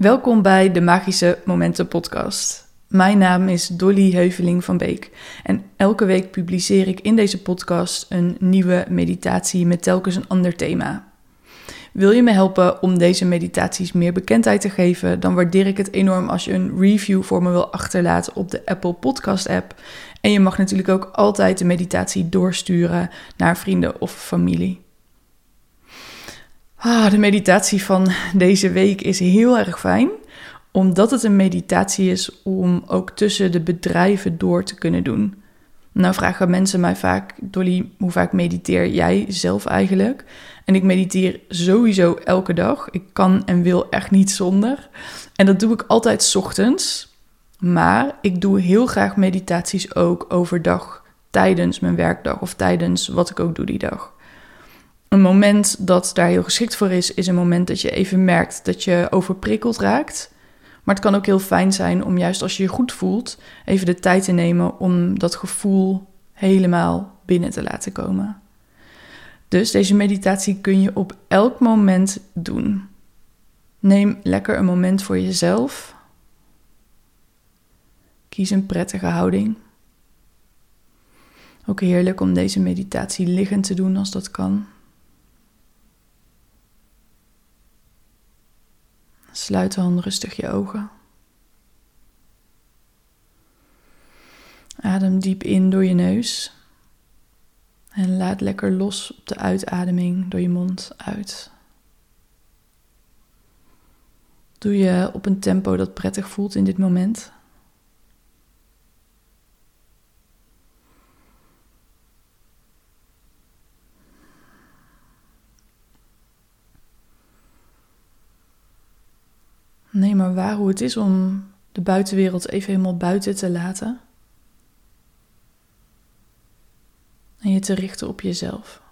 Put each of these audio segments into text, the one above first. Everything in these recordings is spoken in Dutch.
Welkom bij de Magische Momenten podcast. Mijn naam is Dolly Heuveling van Beek en elke week publiceer ik in deze podcast een nieuwe meditatie met telkens een ander thema. Wil je me helpen om deze meditaties meer bekendheid te geven, dan waardeer ik het enorm als je een review voor me wil achterlaten op de Apple Podcast app. En je mag natuurlijk ook altijd de meditatie doorsturen naar vrienden of familie. Ah, de meditatie van deze week is heel erg fijn, omdat het een meditatie is om ook tussen de bedrijven door te kunnen doen. Nou vragen mensen mij vaak, Dolly, hoe vaak mediteer jij zelf eigenlijk? En ik mediteer sowieso elke dag. Ik kan en wil echt niet zonder. En dat doe ik altijd ochtends. Maar ik doe heel graag meditaties ook overdag, tijdens mijn werkdag of tijdens wat ik ook doe die dag. Een moment dat daar heel geschikt voor is, is een moment dat je even merkt dat je overprikkeld raakt. Maar het kan ook heel fijn zijn om juist als je je goed voelt, even de tijd te nemen om dat gevoel helemaal binnen te laten komen. Dus deze meditatie kun je op elk moment doen. Neem lekker een moment voor jezelf. Kies een prettige houding. Ook heerlijk om deze meditatie liggend te doen als dat kan. Sluit dan rustig je ogen. Adem diep in door je neus. En laat lekker los op de uitademing door je mond uit. Doe je op een tempo dat prettig voelt in dit moment. Neem maar waar hoe het is om de buitenwereld even helemaal buiten te laten. En je te richten op jezelf.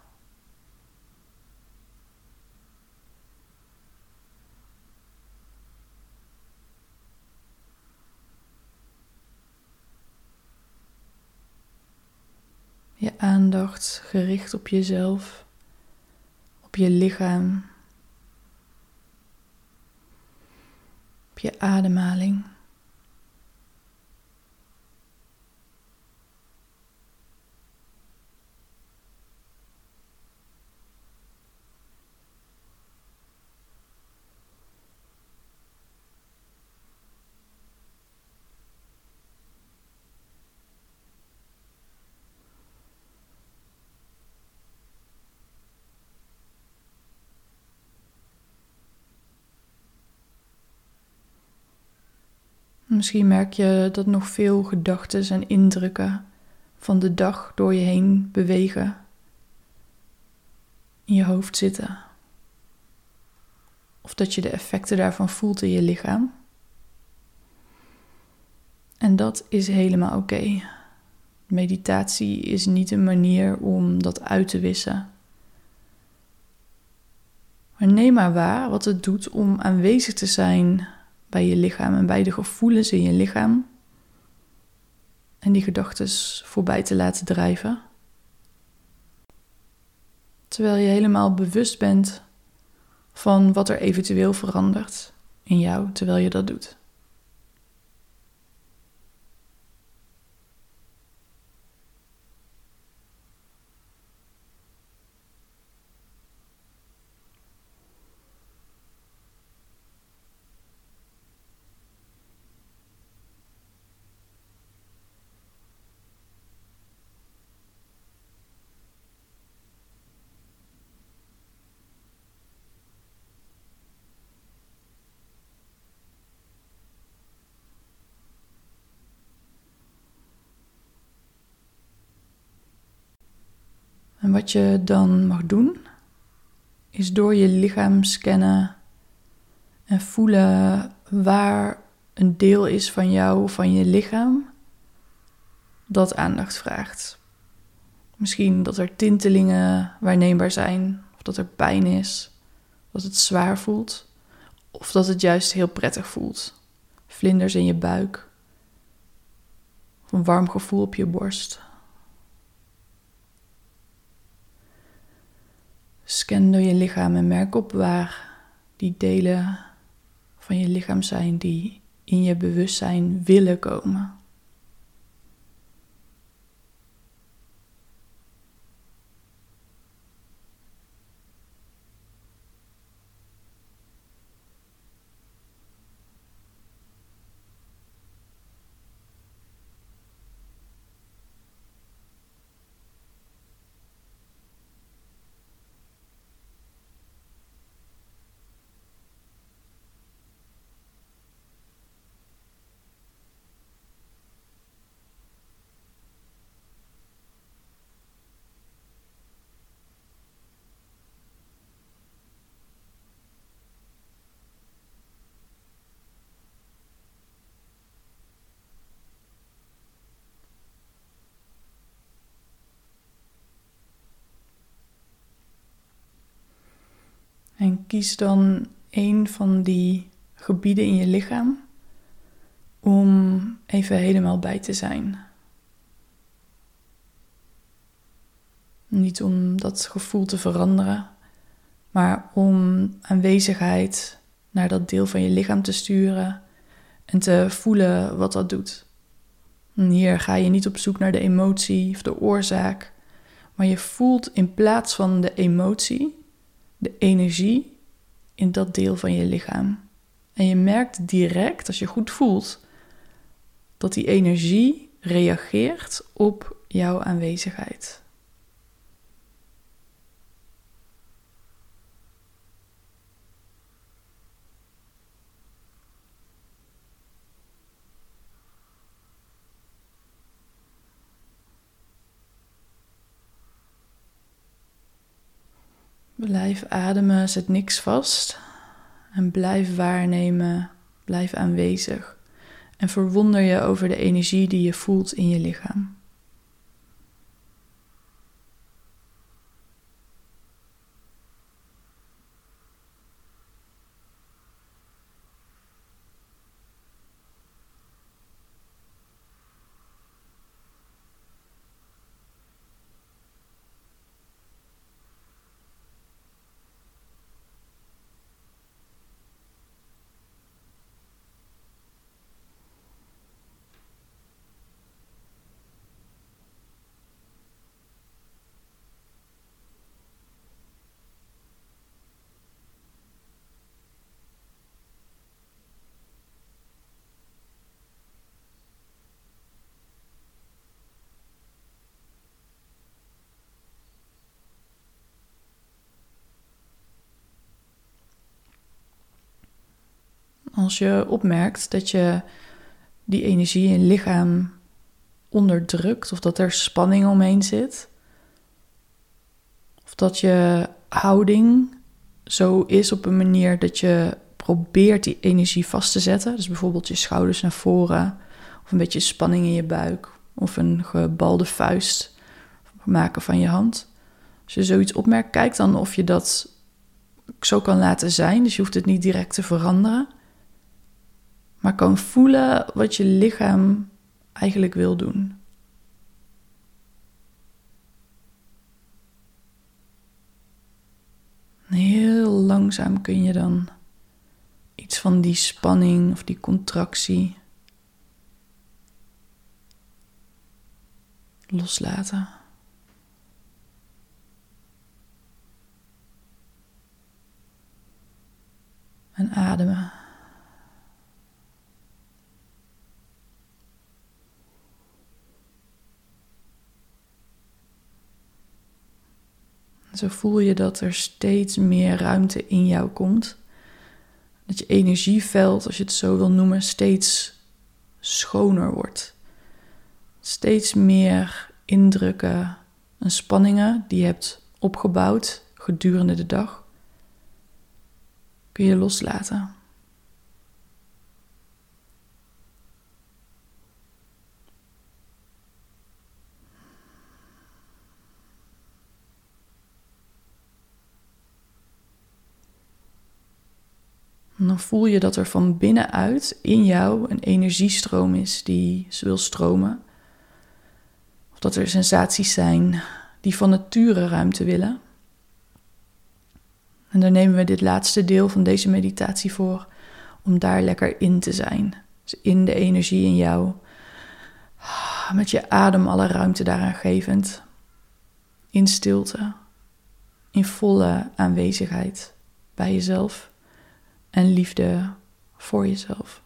Je aandacht gericht op jezelf, op je lichaam. Je ademhaling. Misschien merk je dat nog veel gedachten en indrukken van de dag door je heen bewegen, in je hoofd zitten. Of dat je de effecten daarvan voelt in je lichaam. En dat is helemaal oké. Meditatie is niet een manier om dat uit te wissen. Maar neem maar waar wat het doet om aanwezig te zijn bij je lichaam en bij de gevoelens in je lichaam. En die gedachten voorbij te laten drijven. Terwijl je helemaal bewust bent van wat er eventueel verandert in jou terwijl je dat doet. En wat je dan mag doen, is door je lichaam scannen en voelen waar een deel is van jou, van je lichaam, dat aandacht vraagt. Misschien dat er tintelingen waarneembaar zijn, of dat er pijn is, dat het zwaar voelt, of dat het juist heel prettig voelt. Vlinders in je buik, een warm gevoel op je borst. Scan door je lichaam en merk op waar die delen van je lichaam zijn die in je bewustzijn willen komen. En kies dan een van die gebieden in je lichaam om even helemaal bij te zijn. Niet om dat gevoel te veranderen, maar om aanwezigheid naar dat deel van je lichaam te sturen en te voelen wat dat doet. Hier ga je niet op zoek naar de emotie of de oorzaak, maar je voelt in plaats van de emotie de energie in dat deel van je lichaam. En je merkt direct, als je goed voelt, dat die energie reageert op jouw aanwezigheid. Blijf ademen, zet niks vast. En blijf waarnemen, blijf aanwezig. En verwonder je over de energie die je voelt in je lichaam. Als je opmerkt dat je die energie in je lichaam onderdrukt of dat er spanning omheen zit, of dat je houding zo is op een manier dat je probeert die energie vast te zetten, dus bijvoorbeeld je schouders naar voren of een beetje spanning in je buik of een gebalde vuist maken van je hand. Als je zoiets opmerkt, kijk dan of je dat zo kan laten zijn. Dus je hoeft het niet direct te veranderen maar kan voelen wat je lichaam eigenlijk wil doen. heel langzaam kun je dan iets van die spanning of die contractie loslaten. En ademen. Zo voel je dat er steeds meer ruimte in jou komt. Dat je energieveld, als je het zo wil noemen, steeds schoner wordt. Steeds meer indrukken en spanningen die je hebt opgebouwd gedurende de dag, kun je loslaten. Dan voel je dat er van binnenuit in jou een energiestroom is die wil stromen. Of dat er sensaties zijn die van nature ruimte willen. En daar nemen we dit laatste deel van deze meditatie voor om daar lekker in te zijn. Dus in de energie in jou. Met je adem alle ruimte daaraan gevend. In stilte. In volle aanwezigheid bij jezelf. En liefde voor jezelf.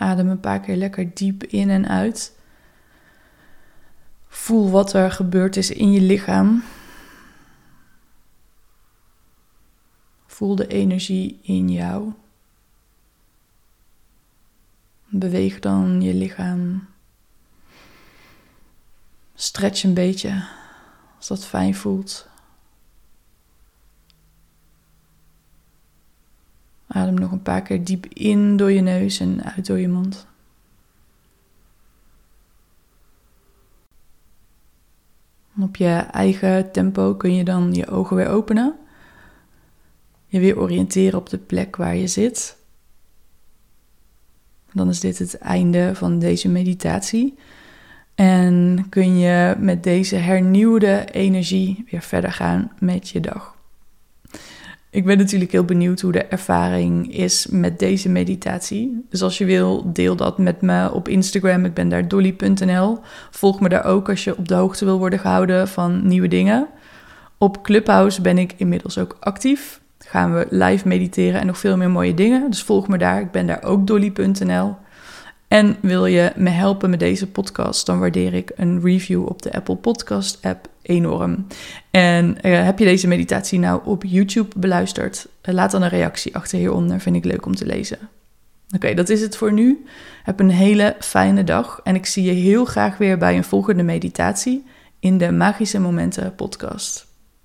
Adem een paar keer lekker diep in en uit. Voel wat er gebeurd is in je lichaam. Voel de energie in jou. Beweeg dan je lichaam. Stretch een beetje als dat fijn voelt. Nog een paar keer diep in door je neus en uit door je mond. Op je eigen tempo kun je dan je ogen weer openen. Je weer oriënteren op de plek waar je zit. Dan is dit het einde van deze meditatie. En kun je met deze hernieuwde energie weer verder gaan met je dag. Ik ben natuurlijk heel benieuwd hoe de ervaring is met deze meditatie. Dus als je wil, deel dat met me op Instagram. Ik ben daar dolly.nl. Volg me daar ook als je op de hoogte wil worden gehouden van nieuwe dingen. Op Clubhouse ben ik inmiddels ook actief. Gaan we live mediteren en nog veel meer mooie dingen. Dus volg me daar. Ik ben daar ook dolly.nl. En wil je me helpen met deze podcast, dan waardeer ik een review op de Apple Podcast app enorm. En uh, heb je deze meditatie nou op YouTube beluisterd? Uh, laat dan een reactie achter hieronder, vind ik leuk om te lezen. Oké, dat is het voor nu. Heb een hele fijne dag en ik zie je heel graag weer bij een volgende meditatie in de Magische Momenten podcast.